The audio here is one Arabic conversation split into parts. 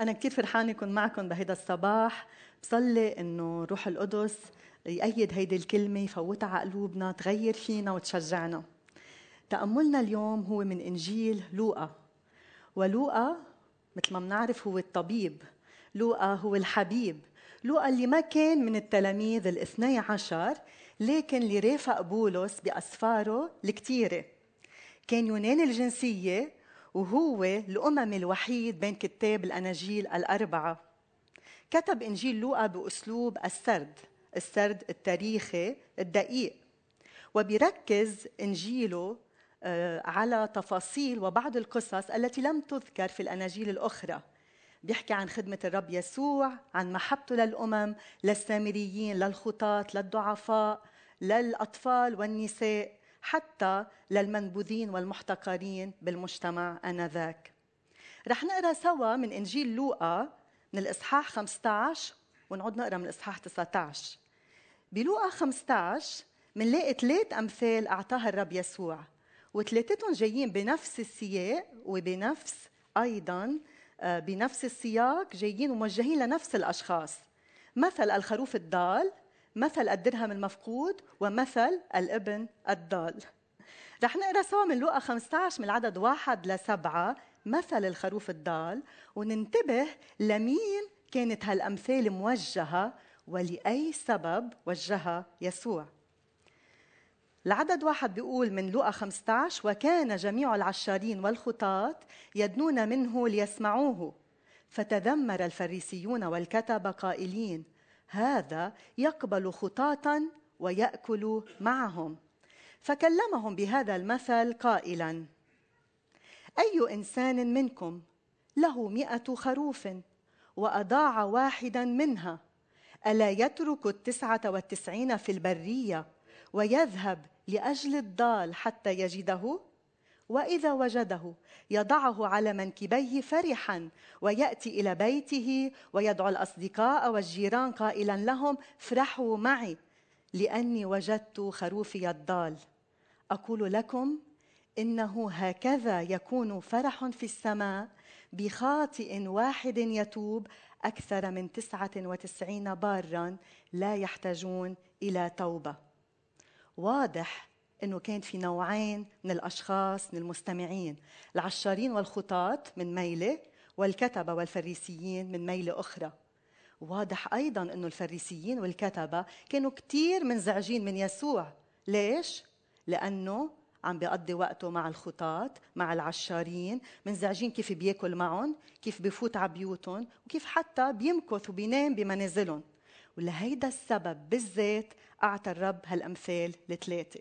أنا كثير فرحانة أكون معكم بهيدا الصباح. بصلي إنه روح القدس يأيد هيدي الكلمة يفوتها على قلوبنا تغير فينا وتشجعنا. تأملنا اليوم هو من إنجيل لوقا. ولوقا مثل ما بنعرف هو الطبيب لوقا هو الحبيب. لوقا اللي ما كان من التلاميذ الاثني عشر لكن اللي رافق بولس بأسفاره الكتيرة. كان يوناني الجنسية وهو الأمم الوحيد بين كتاب الأناجيل الأربعة. كتب إنجيل لوقا بأسلوب السرد السرد التاريخي الدقيق وبيركز إنجيله آه، على تفاصيل وبعض القصص التي لم تذكر في الأناجيل الأخرى. بيحكي عن خدمة الرب يسوع عن محبته للأمم للسامريين للخطاة للضعفاء للأطفال والنساء. حتى للمنبوذين والمحتقرين بالمجتمع آنذاك. رح نقرأ سوا من إنجيل لوقا من الإصحاح 15 ونعود نقرأ من الإصحاح 19 بلوقا 15 منلاقي ثلاث أمثال أعطاها الرب يسوع وثلاثتهم جايين بنفس السياق وبنفس أيضا آه، بنفس السياق جايين وموجهين لنفس الأشخاص. مثل الخروف الضال مثل الدرهم المفقود ومثل الابن الضال. رح نقرأ سوا من لوقا 15 من العدد واحد لسبعة مثل الخروف الضال وننتبه لمين كانت هالأمثال موجهة ولأي سبب وجهها يسوع. العدد واحد بيقول من لوقا 15 وكان جميع العشارين والخطاة يدنون منه ليسمعوه فتذمر الفريسيون والكتب قائلين هذا يقبل خطاة ويأكل معهم. فكلمهم بهذا المثل قائلا أي إنسان منكم؟ له مئة خروف وأضاع واحدا منها. ألا يترك التسعة والتسعين في البرية ويذهب لأجل الضال حتى يجده؟ وإذا وجده يضعه على منكبيه فرحا ويأتي إلى بيته ويدعو الأصدقاء والجيران قائلا لهم افرحوا معي. لأني وجدت خروفي الضال. أقول لكم إنه هكذا يكون فرح في السماء بخاطئ واحد يتوب أكثر من تسعة وتسعين بارا لا يحتاجون إلى توبة. واضح؟ إنه كان في نوعين من الأشخاص من المستمعين العشارين والخطاة من ميلة والكتبة والفريسيين من ميلة أخرى. واضح أيضا إنه الفريسيين والكتبة كانوا كثير منزعجين من يسوع. ليش؟ لأنه عم بيقضي وقته مع الخطاة مع العشارين منزعجين كيف بياكل معهم كيف بفوت على بيوتهم وكيف حتى بيمكث وبينام بمنازلهم. ولهيدا السبب بالذات أعطى الرب هالأمثال الثلاثة.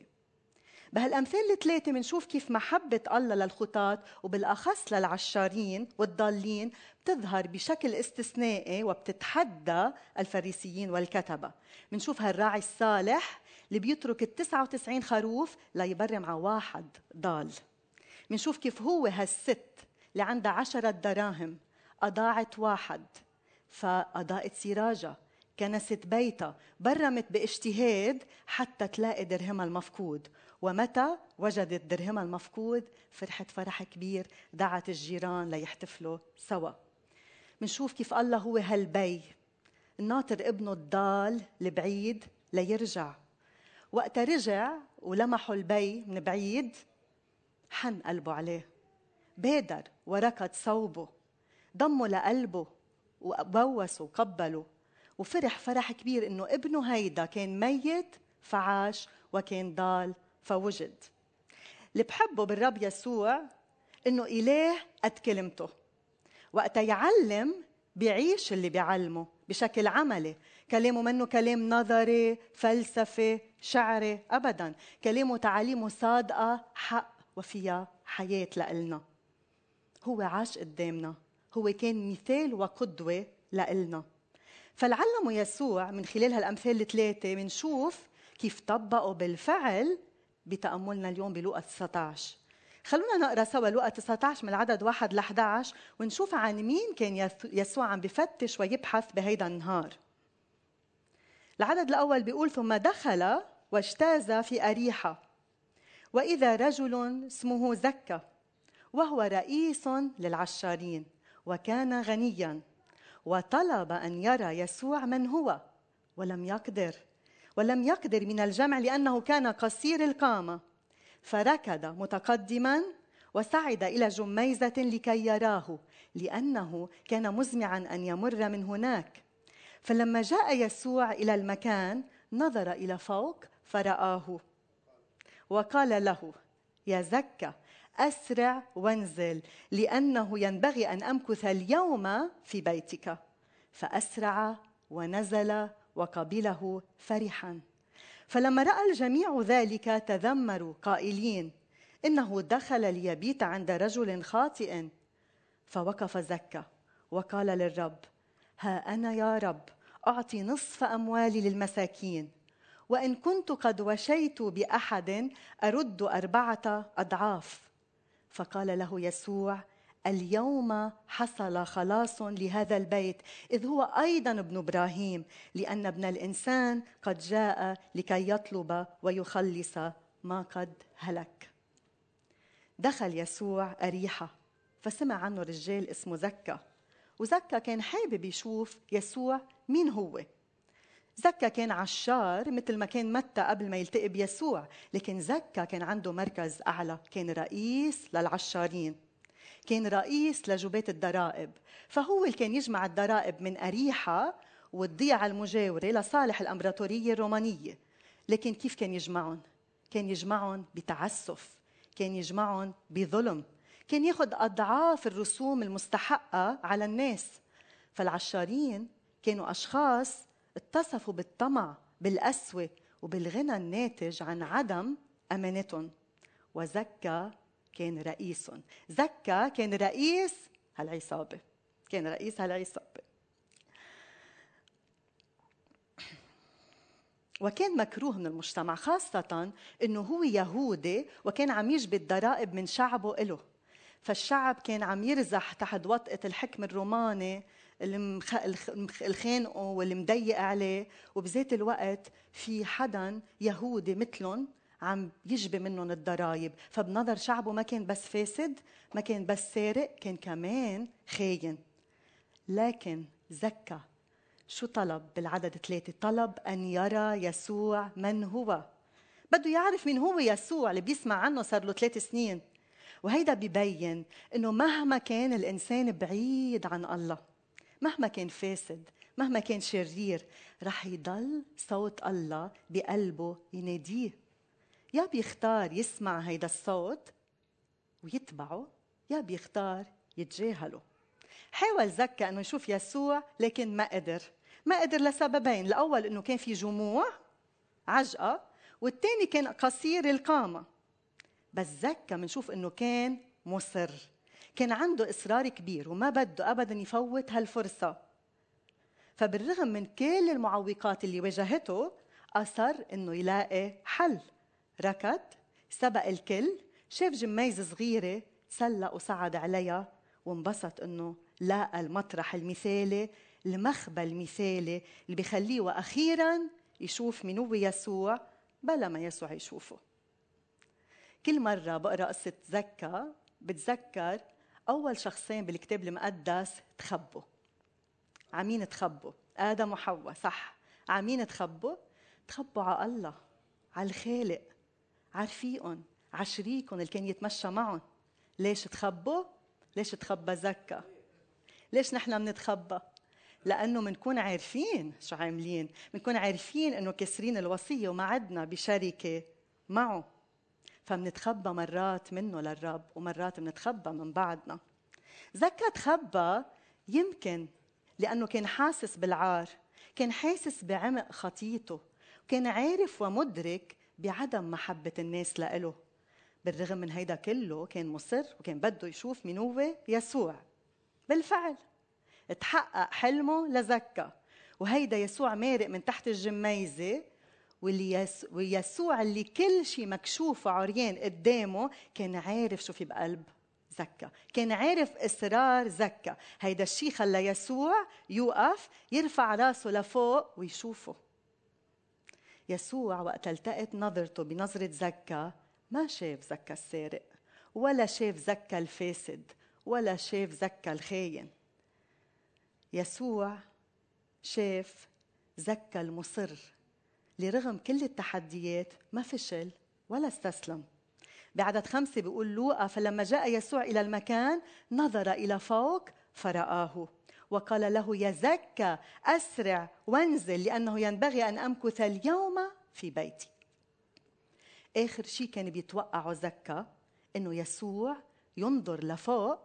بهالأمثال الثلاثه بنشوف كيف محبة الله للخطاة وبالأخص للعشارين والضالين بتظهر بشكل استثنائي وبتتحدى الفريسيين والكتبة. بنشوف هالراعي الصالح اللي بيترك ال 99 خروف ليبرم على واحد ضال. بنشوف كيف هو هالست اللي عندها عشرة دراهم أضاعت واحد فأضاءت سراجها كنست بيتها برمت بإجتهاد حتى تلاقي درهمها المفقود. ومتى وجدت درهمها المفقود؟ فرحت فرح كبير دعت الجيران ليحتفلوا سوا. منشوف كيف الله هو هالبي. الناطر ابنه الضال البعيد ليرجع. وقت رجع ولمحوا البي من بعيد حن قلبه عليه. بادر وركض صوبه ضمه لقلبه وبوسه وقبله. وفرح فرح كبير إنه ابنه هيدا كان ميت فعاش وكان ضال فوجد. اللي بحبه بالرب يسوع إنه إله قد كلمته. وقت يعلم بيعيش اللي بيعلمه بشكل عملي. كلامه منه كلام نظري فلسفي شعري ابدا. كلامه تعاليمه صادقة حق وفيها حياة لإلنا. هو عاش قدامنا. هو كان مثال وقدوة لإلنا. فالعلموا يسوع من خلال هالأمثال الثلاثة بنشوف كيف طبقوا بالفعل بتأملنا اليوم بلوقا 19 خلونا نقرأ سوا لوقا 19 من العدد 1 ل 11 ونشوف عن مين كان يسوع عم بفتش ويبحث بهيدا النهار. العدد الأول بيقول ثم دخل واجتاز في أريحة وإذا رجل اسمه زكا وهو رئيس للعشارين وكان غنيا وطلب أن يرى يسوع من هو ولم يقدر. ولم يقدر من الجمع لأنه كان قصير القامة. فركض متقدما وصعد إلى جميزة لكي يراه لأنه كان مزمعا أن يمر من هناك. فلما جاء يسوع إلى المكان نظر إلى فوق فرآه. وقال له يا زكا أسرع وانزل لأنه ينبغي أن أمكث اليوم في بيتك. فأسرع ونزل وقبله فرحا. فلما رأى الجميع ذلك تذمروا قائلين إنه دخل ليبيت عند رجل خاطئ. فوقف زكا وقال للرب ها أنا يا رب أعطي نصف أموالي للمساكين. وإن كنت قد وشيت بأحد أرد أربعة أضعاف. فقال له يسوع اليوم حصل خلاص لهذا البيت. إذ هو أيضا ابن إبراهيم لأن ابن الإنسان قد جاء لكي يطلب ويخلص ما قد هلك. دخل يسوع أريحة فسمع عنه رجال اسمه زكا. وزكا كان حابب يشوف يسوع مين هو. زكا كان عشار مثل ما كان متى قبل ما يلتقي بيسوع لكن زكا كان عنده مركز أعلى كان رئيس للعشارين. كان رئيس لجبات الضرائب فهو اللي كان يجمع الضرائب من أريحة والضيعة المجاورة لصالح الأمبراطورية الرومانية. لكن كيف كان يجمعهم؟ كان يجمعهم بتعسف كان يجمعهم بظلم كان ياخذ أضعاف الرسوم المستحقة على الناس. فالعشارين كانوا أشخاص اتصفوا بالطمع بالقسوة وبالغنى الناتج عن عدم أمانتهم. وزكى كان رئيسهم زكى كان رئيس هالعصابة. كان رئيس هالعصابة. وكان مكروه من المجتمع خاصة أنه هو يهودي وكان عم يجبي الضرائب من شعبه إله. فالشعب كان عم يرزح تحت وطأة الحكم الروماني الخانقه واللي مضيق عليه. وبذات الوقت في حدا يهودي مثلهم عم يجبي منهم الضرائب فبنظر شعبه ما كان بس فاسد ما كان بس سارق كان كمان خاين. لكن زكى. شو طلب بالعدد ثلاثة؟ طلب أن يرى يسوع من هو. بده يعرف مين هو يسوع اللي بيسمع عنه صار له ثلاث سنين. وهيدا ببين إنه مهما كان الإنسان بعيد عن الله مهما كان فاسد مهما كان شرير رح يضل صوت الله بقلبه يناديه. يا بيختار يسمع هيدا الصوت ويتبعه يا بيختار يتجاهله. حاول زكى إنه يشوف يسوع لكن ما قدر. ما قدر لسببين. الأول إنه كان في جموع عجقة والثاني كان قصير القامة. بس زكى بنشوف إنه كان مصر كان عنده إصرار كبير وما بده ابدا يفوت هالفرصة. فبالرغم من كل المعوقات اللي واجهته أصر إنه يلاقي حل. ركض سبق الكل شاف جميزه صغيرة تسلق وصعد عليها وانبسط إنه لاقى المطرح المثالي المخبى المثالي اللي بخليه وأخيرا يشوف من هو يسوع بلا ما يسوع يشوفه. كل مرة بقرأ قصة زكا بتذكر أول شخصين بالكتاب المقدس تخبوا. عمين تخبوا؟ آدم وحواء صح. عمين تخبوا؟ تخبوا على الله على الخالق. على شريكهم اللي كان يتمشى معهم ليش تخبوا؟ ليش تخبى زكا؟ ليش نحن بنتخبى؟ لأنه بنكون عارفين شو عاملين، بنكون عارفين إنه كسرين الوصية وما عدنا بشركة معه فمنتخبى مرات منه للرب ومرات منتخبى من بعضنا زكا تخبى يمكن لأنه كان حاسس بالعار كان حاسس بعمق خطيته كان عارف ومدرك بعدم محبة الناس لإله. بالرغم من هيدا كله كان مصر وكان بده يشوف مين هو يسوع. بالفعل. تحقق حلمه لزكا. وهيدا يسوع مارق من تحت الجميزة ويسوع اللي كل شيء مكشوف وعريان قدامه كان عارف شو في بقلب زكا. كان عارف اسرار زكا. هيدا الشيء خلى يسوع يوقف يرفع راسه لفوق ويشوفه. يسوع وقت التقت نظرته بنظرة زكا ما شاف زكا السارق ولا شاف زكا الفاسد ولا شاف زكى الخاين. يسوع شاف زكى المصر لرغم كل التحديات ما فشل ولا استسلم. بعدد خمسة بيقول لوقا فلما جاء يسوع إلى المكان نظر إلى فوق فرآه. وقال له يا زكى أسرع وانزل لأنه ينبغي أن أمكث اليوم في بيتي. آخر شيء كان بيتوقعه زكى إنه يسوع ينظر لفوق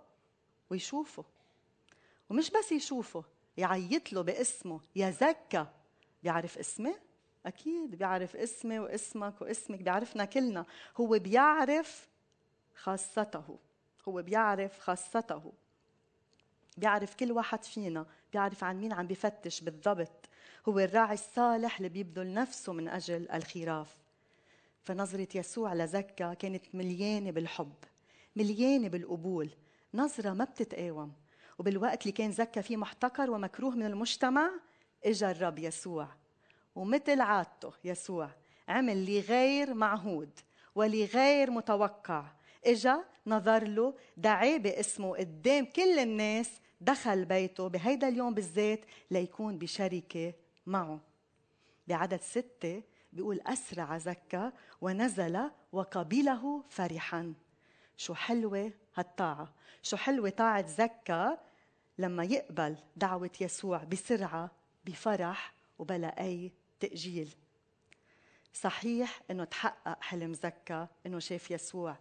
ويشوفه. ومش بس يشوفه يعيط له باسمه يا زكى بيعرف اسمه؟ أكيد بيعرف اسمي واسمك واسمك بيعرفنا كلنا. هو بيعرف خاصته. هو بيعرف خاصته. بيعرف كل واحد فينا بيعرف عن مين عم بفتش بالضبط. هو الراعي الصالح اللي بيبذل نفسه من أجل الخراف. فنظرة يسوع لزكا كانت مليانة بالحب مليانة بالقبول. نظرة ما بتتقاوم. وبالوقت اللي كان زكا فيه محتقر ومكروه من المجتمع اجى الرب يسوع. ومثل عادته يسوع عمل لغير معهود ولغير متوقع. إجا نظر له دعاه باسمه قدام كل الناس دخل بيته بهيدا اليوم بالذات ليكون بشركة معه. بعدد ستة بيقول أسرع زكا ونزل وقبله فرحا. شو حلوة هالطاعة. شو حلوة طاعة زكا لما يقبل دعوة يسوع بسرعة بفرح وبلا أي تأجيل. صحيح إنه تحقق حلم زكا إنه شاف يسوع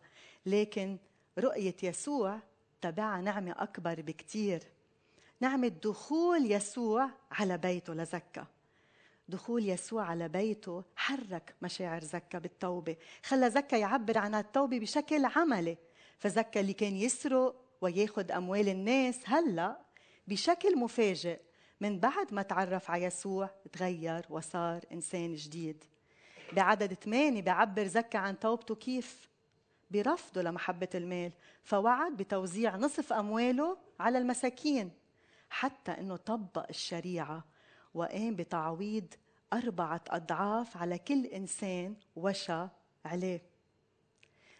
لكن رؤية يسوع تبعها نعمة أكبر بكتير. نعمة دخول يسوع على بيته لزكا. دخول يسوع على بيته حرك مشاعر زكا بالتوبة. خلى زكا يعبر عن التوبة بشكل عملي. فزكا اللي كان يسرق وياخد أموال الناس هلأ بشكل مفاجئ من بعد ما تعرف على يسوع تغير وصار إنسان جديد. بعدد ثمانية بعبر زكا عن توبته كيف؟ برفضه لمحبة المال فوعد بتوزيع نصف أمواله على المساكين حتى أنه طبق الشريعة وقام بتعويض أربعة أضعاف على كل إنسان وشى عليه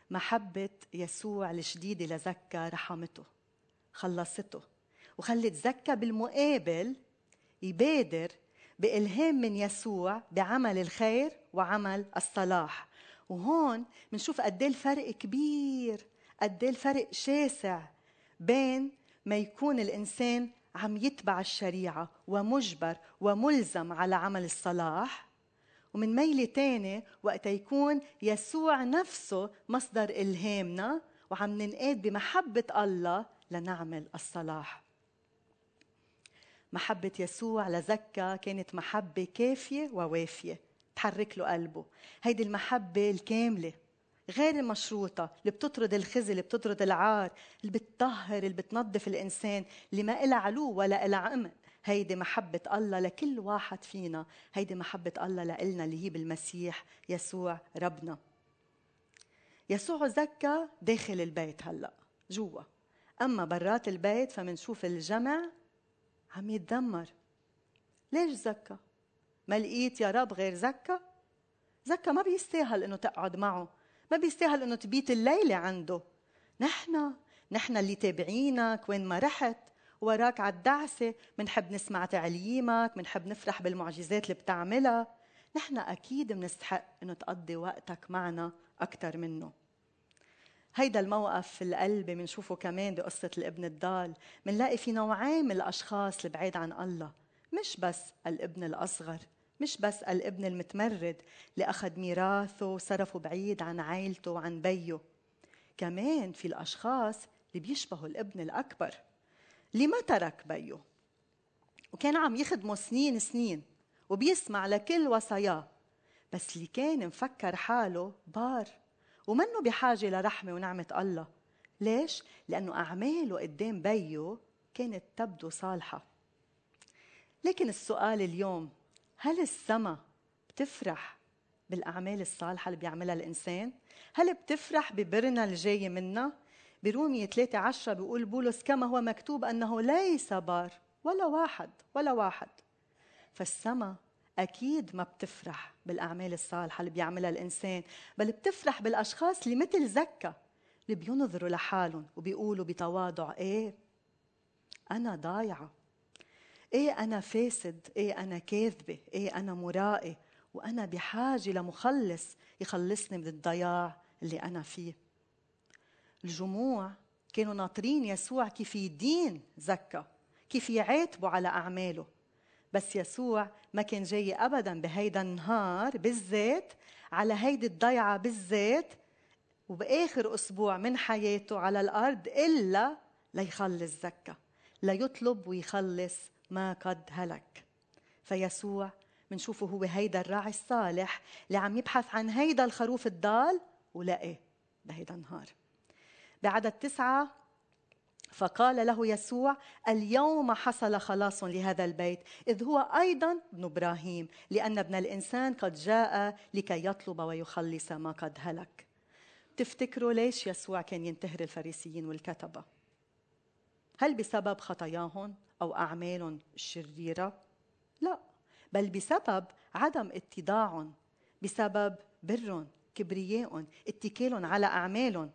محبة يسوع الشديدة لزكا رحمته خلصته وخلت زكا بالمقابل يبادر بإلهام من يسوع بعمل الخير وعمل الصلاح. وهون بنشوف قد إيه الفرق كبير قد إيه الفرق شاسع بين ما يكون الإنسان عم يتبع الشريعة ومجبر وملزم على عمل الصلاح ومن ميلة تانية وقت يكون يسوع نفسه مصدر إلهامنا وعم ننقاد بمحبة الله لنعمل الصلاح. محبة يسوع لزكا كانت محبة كافية ووافية. تحرك له قلبه. هيدي المحبة الكاملة غير المشروطة اللي بتطرد الخزي اللي بتطرد العار اللي بتطهر اللي بتنظف الإنسان اللي ما إلها علو ولا إلها عمق هيدي محبة الله لكل واحد فينا. هيدي محبة الله لإلنا اللي هي بالمسيح يسوع ربنا. يسوع زكى داخل البيت هلأ جوا. أما برات البيت فمنشوف الجمع عم يتدمر. ليش زكى؟ ما لقيت يا رب غير زكى زكى ما بيستاهل إنه تقعد معه ما بيستاهل إنه تبيت الليلة عنده. نحن نحن اللي تابعينك وين ما رحت وراك على الدعسة منحب نسمع تعليمك منحب نفرح بالمعجزات اللي بتعملها. نحن أكيد منستحق إنه تقضي وقتك معنا أكثر منه. هيدا الموقف في القلب بنشوفه كمان بقصة الابن الضال. منلاقي في نوعين من الأشخاص البعيد عن الله مش بس الابن الأصغر. مش بس الابن المتمرد اللي أخذ ميراثه وصرفه بعيد عن عائلته وعن بيه كمان في الأشخاص اللي بيشبهوا الابن الأكبر. اللي ما ترك بيه؟ وكان عم يخدمه سنين سنين وبيسمع لكل وصاياه بس اللي كان مفكر حاله بار ومنه بحاجة لرحمة ونعمة الله. ليش؟ لأنه أعماله قدام بيه كانت تبدو صالحة. لكن السؤال اليوم هل السما بتفرح بالأعمال الصالحة اللي بيعملها الإنسان؟ هل بتفرح ببرنا الجاي منا؟ برومية 3 10 بيقول بولس كما هو مكتوب أنه ليس بار ولا واحد ولا واحد فالسما أكيد ما بتفرح بالأعمال الصالحة اللي بيعملها الإنسان بل بتفرح بالأشخاص اللي مثل زكا اللي بينظروا لحالهم وبيقولوا بتواضع إيه أنا ضايعة إيه أنا فاسد؟ إيه أنا كاذبة؟ إيه أنا مرائي؟ وأنا بحاجة لمخلص يخلصني من الضياع اللي أنا فيه. الجموع كانوا ناطرين يسوع كيف يدين زكى كيف يعاتبوا على أعماله. بس يسوع ما كان جاي ابدا بهيدا النهار بالذات على هيدي الضيعة بالذات وبآخر أسبوع من حياته على الأرض إلا ليخلص زكى ليطلب ويخلص ما قد هلك. فيسوع منشوفه هو هيدا الراعي الصالح اللي عم يبحث عن هيدا الخروف الضال ولقي بهيدا النهار. بعدد تسعة فقال له يسوع اليوم حصل خلاص لهذا البيت إذ هو أيضا ابن إبراهيم لأن ابن الإنسان قد جاء لكي يطلب ويخلص ما قد هلك. تفتكروا ليش يسوع كان ينتهر الفريسيين والكتبة؟ هل بسبب خطاياهم؟ أو أعمالهم الشريرة؟ لا بل بسبب عدم اتضاعهم بسبب برهم كبريائهم اتكالهم على أعمالهم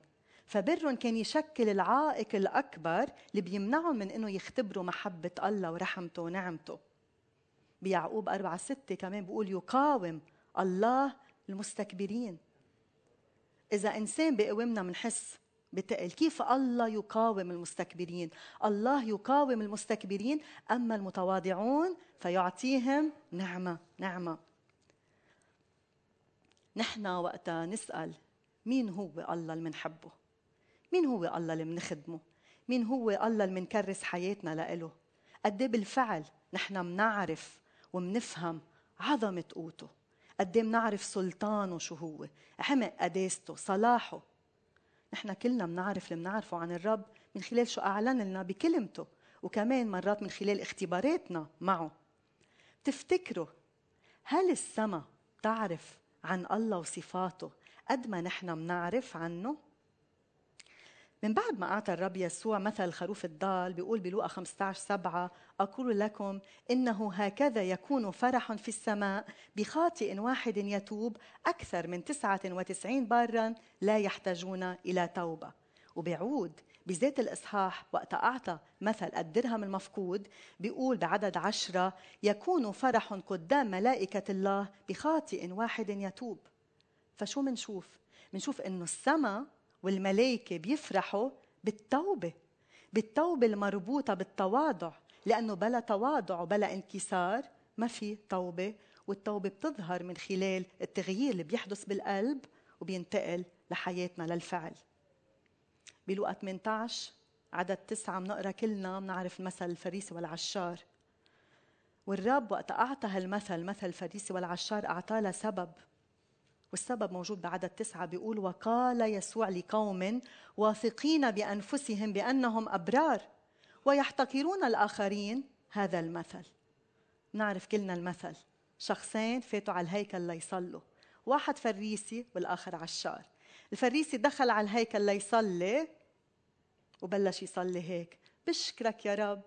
فبرهم كان يشكل العائق الأكبر اللي بيمنعهم من إنه يختبروا محبة الله ورحمته ونعمته. بيعقوب أربعة ستة كمان بيقول يقاوم الله المستكبرين. إذا إنسان بيقومنا منحس بتقل كيف الله يقاوم المستكبرين؟ الله يقاوم المستكبرين أما المتواضعون فيعطيهم نعمة نعمة. نحن وقتها نسأل مين هو الله اللي منحبه؟ مين هو الله اللي منخدمه؟ مين هو الله اللي منكرس حياتنا لإله؟ قد إيه بالفعل نحن منعرف ومنفهم عظمة قوته؟ قد منعرف سلطانه شو هو؟ عمق قداسته؟ صلاحه؟ نحن كلنا بنعرف اللي بنعرفه عن الرب من خلال شو أعلن لنا بكلمته وكمان مرات من خلال اختباراتنا معه تفتكروا هل السماء تعرف عن الله وصفاته قد ما نحن بنعرف عنه؟ من بعد ما أعطى الرب يسوع مثل الخروف الضال بيقول بلوقا 15 7 أقول لكم إنه هكذا يكون فرح في السماء بخاطئ واحد يتوب أكثر من 99 بارا لا يحتاجون إلى توبة وبيعود بذات الإصحاح وقت أعطى مثل الدرهم المفقود بيقول بعدد عشرة يكون فرح قدام ملائكة الله بخاطئ واحد يتوب فشو منشوف؟ منشوف إنه السماء والملائكة بيفرحوا بالتوبة بالتوبة المربوطة بالتواضع لأنه بلا تواضع وبلا انكسار ما في توبة والتوبة بتظهر من خلال التغيير اللي بيحدث بالقلب وبينتقل لحياتنا للفعل. بلوقا 18 عدد تسعة بنقرا كلنا بنعرف مثل الفريسي والعشار. والرب وقت أعطى هالمثل مثل الفريسي والعشار أعطاه لسبب. والسبب موجود بعدد تسعة بيقول وقال يسوع لقوم واثقين بأنفسهم بأنهم أبرار ويحتقرون الآخرين هذا المثل. نعرف كلنا المثل. شخصين فاتوا على الهيكل ليصلوا. واحد فريسي والآخر عشار الفريسي دخل على الهيكل ليصلي وبلش يصلي هيك. بشكرك يا رب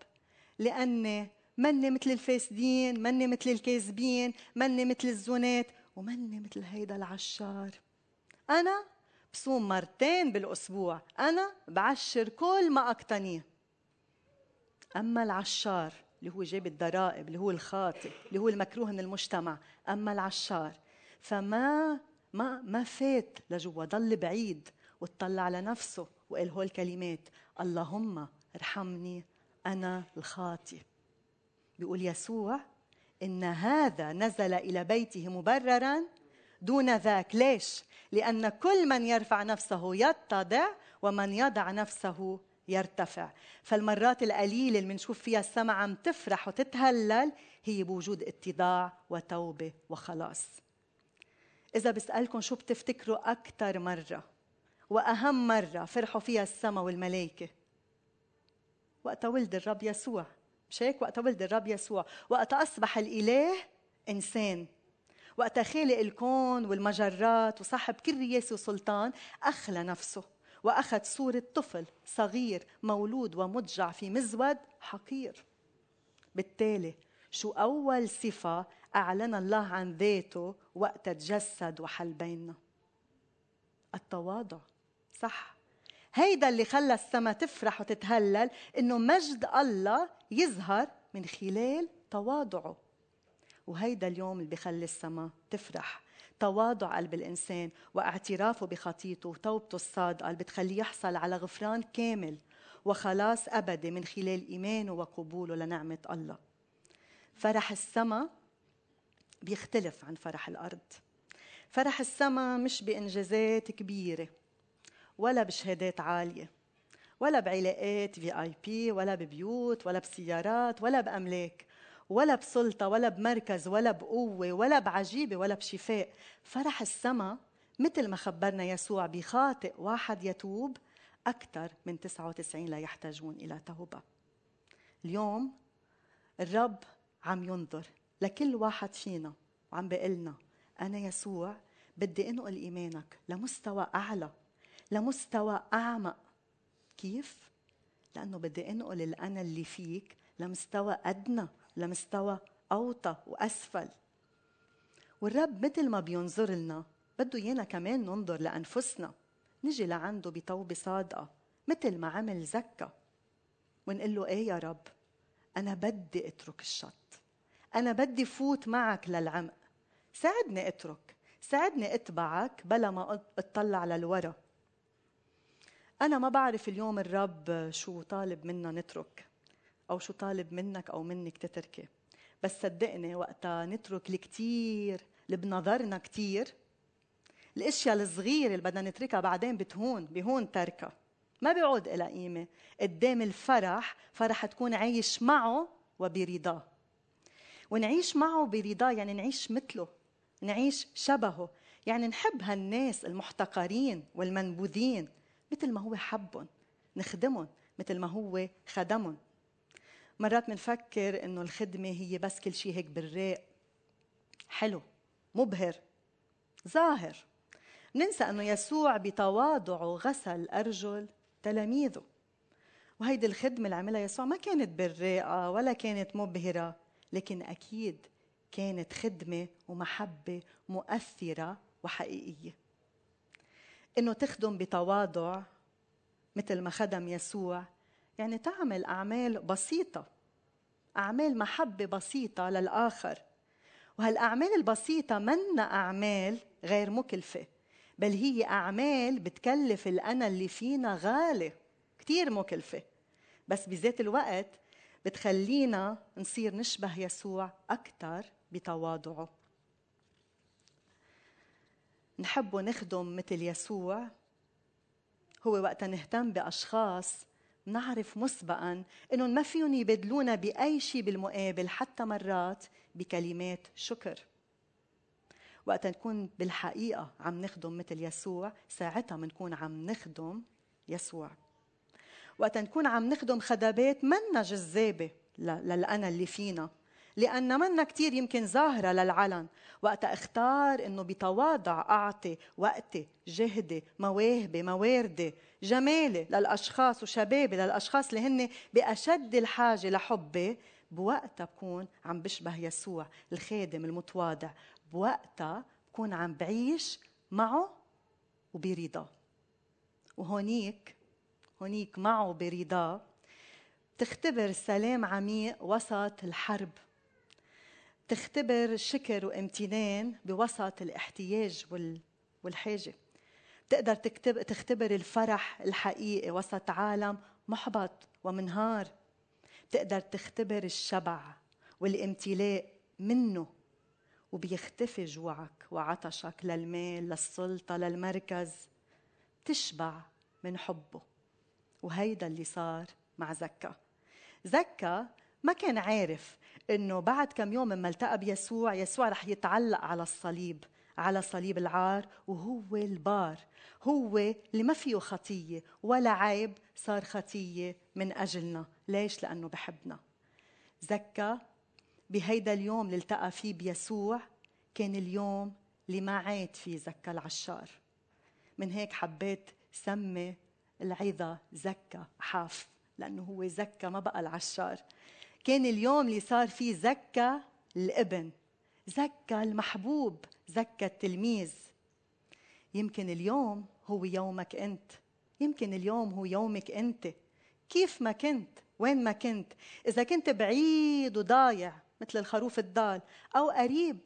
لأني مني مثل الفاسدين مني مثل الكاذبين مني مثل الزنات. ومني مثل هيدا العشار. أنا بصوم مرتين بالأسبوع. أنا بعشر كل ما أقتنيه. أما العشار اللي هو جاب الضرائب اللي هو الخاطئ اللي هو المكروه من المجتمع أما العشار فما ما ما فات لجوا ضل بعيد وطلع على نفسه وقال هول الكلمات اللهم ارحمني أنا الخاطئ. بيقول يسوع إن هذا نزل إلى بيته مبررا دون ذاك. ليش؟ لأن كل من يرفع نفسه يتضع ومن يضع نفسه يرتفع. فالمرات القليلة اللي بنشوف فيها السماء عم تفرح وتتهلل هي بوجود اتضاع وتوبة وخلاص. إذا بسألكم شو بتفتكروا أكثر مرة وأهم مرة فرحوا فيها السماء والملائكة؟ وقت ولد الرب يسوع. مش هيك وقت ولد الرب يسوع. وقت أصبح الإله إنسان. وقت خالق الكون والمجرات وصاحب كل رياسة وسلطان أخلى نفسه. وأخذ صورة طفل صغير مولود ومضجع في مزود حقير. بالتالي شو أول صفة أعلن الله عن ذاته وقت تجسد وحل بيننا؟ التواضع. صح. هيدا اللي خلى السماء تفرح وتتهلل إنه مجد الله يظهر من خلال تواضعه. وهيدا اليوم اللي بخلي السماء تفرح. تواضع قلب الإنسان واعترافه بخطيته وتوبته الصادقة اللي بتخليه يحصل على غفران كامل وخلاص أبدي من خلال إيمانه وقبوله لنعمة الله. فرح السماء بيختلف عن فرح الأرض. فرح السماء مش بإنجازات كبيرة. ولا بشهادات عالية ولا بعلاقات في اي بي ولا ببيوت ولا بسيارات ولا بأملاك ولا بسلطة ولا بمركز ولا بقوة ولا بعجيبة ولا بشفاء. فرح السماء مثل ما خبرنا يسوع بخاطئ واحد يتوب أكثر من 99 لا يحتاجون إلى توبة. اليوم الرب عم ينظر لكل واحد فينا وعم بيقلنا أنا يسوع بدي أنقل إيمانك لمستوى أعلى. لمستوى أعمق كيف؟ لأنه بدي أنقل الأنا اللي فيك لمستوى أدنى لمستوى أوطى وأسفل. والرب مثل ما بينظر لنا بده إيانا كمان ننظر لأنفسنا. نجي لعنده بتوبة صادقة مثل ما عمل زكا. ونقول له إيه يا رب؟ أنا بدي أترك الشط. أنا بدي فوت معك للعمق. ساعدني أترك. ساعدني أتبعك بلا ما أطلع للورا. أنا ما بعرف اليوم الرب شو طالب منا نترك أو شو طالب منك أو منك تتركي بس صدقني وقتها نترك الكتير اللي بنظرنا كتير. الأشياء الصغيرة اللي بدنا نتركها بعدين بتهون بهون تركها. ما بيعود إلى قيمة. قدام الفرح فرح تكون عايش معه وبرضاه. ونعيش معه برضاه يعني نعيش مثله نعيش شبهه. يعني نحب هالناس المحتقرين والمنبوذين. مثل ما هو حبهم نخدمهم مثل ما هو خدمهم. مرات بنفكر إنه الخدمة هي بس كل شيء هيك بالراق حلو مبهر ظاهر. ننسى إنه يسوع بتواضعه غسل أرجل تلاميذه. وهيدي الخدمة اللي عملها يسوع ما كانت بالراقه ولا كانت مبهرة لكن أكيد كانت خدمة ومحبة مؤثرة وحقيقية. إنه تخدم بتواضع مثل ما خدم يسوع. يعني تعمل أعمال بسيطة أعمال محبة بسيطة للآخر. وهالأعمال البسيطة منا أعمال غير مكلفة بل هي أعمال بتكلف الأنا اللي فينا غالي كثير مكلفة. بس بذات الوقت بتخلينا نصير نشبه يسوع أكثر بتواضعه. نحب ونخدم مثل يسوع. هو وقتا نهتم بأشخاص نعرف مسبقا إنهم ما فيهم يبدلونا بأي شيء بالمقابل حتى مرات بكلمات شكر. وقت نكون بالحقيقة عم نخدم مثل يسوع ساعتها بنكون عم نخدم يسوع. وقت نكون عم نخدم خدمات منا جذابة للأنا اللي فينا. لأن منا كتير يمكن ظاهرة للعلن. وقت أختار أنه بتواضع أعطي وقتي جهدي مواهبي مواردي جمالي للأشخاص وشبابي للأشخاص اللي هن بأشد الحاجة لحبي بوقتها بكون عم بشبه يسوع الخادم المتواضع. بوقتها بكون عم بعيش معه وبرضاه وهونيك هونيك معه برضاه تختبر سلام عميق وسط الحرب. تختبر شكر وامتنان بوسط الاحتياج والحاجة. تقدر تكتب تختبر الفرح الحقيقي وسط عالم محبط ومنهار. تقدر تختبر الشبع والامتلاء منه وبيختفي جوعك وعطشك للمال للسلطة للمركز. تشبع من حبه. وهيدا اللي صار مع زكا. زكا ما كان عارف إنه بعد كم يوم لما التقى بيسوع يسوع رح يتعلق على الصليب على صليب العار وهو البار هو اللي ما فيه خطية ولا عيب صار خطية من أجلنا. ليش؟ لأنه بحبنا. زكى بهيدا اليوم اللي التقى فيه بيسوع كان اليوم اللي ما عاد فيه زكى العشار. من هيك حبيت سمي العظة زكى حاف لأنه هو زكى ما بقى العشار. كان اليوم اللي صار فيه زكى الابن زكى المحبوب زكى التلميذ. يمكن اليوم هو يومك انت يمكن اليوم هو يومك أنت. كيف ما كنت؟ وين ما كنت؟ إذا كنت بعيد وضايع مثل الخروف الضال أو قريب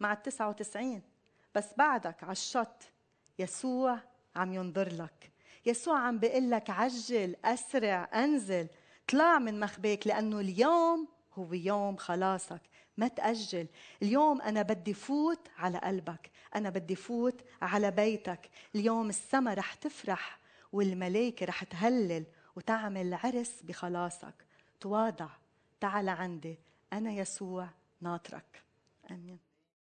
مع التسعة وتسعين بس بعدك على الشط يسوع عم ينظر لك. يسوع عم بيقول لك عجل أسرع أنزل. طلع من مخبيك لأنه اليوم هو يوم خلاصك ما تأجل. اليوم أنا بدي فوت على قلبك أنا بدي فوت على بيتك. اليوم السما رح تفرح والملائكة رح تهلل وتعمل عرس بخلاصك. تواضع تعال عندي أنا يسوع ناطرك. آمين.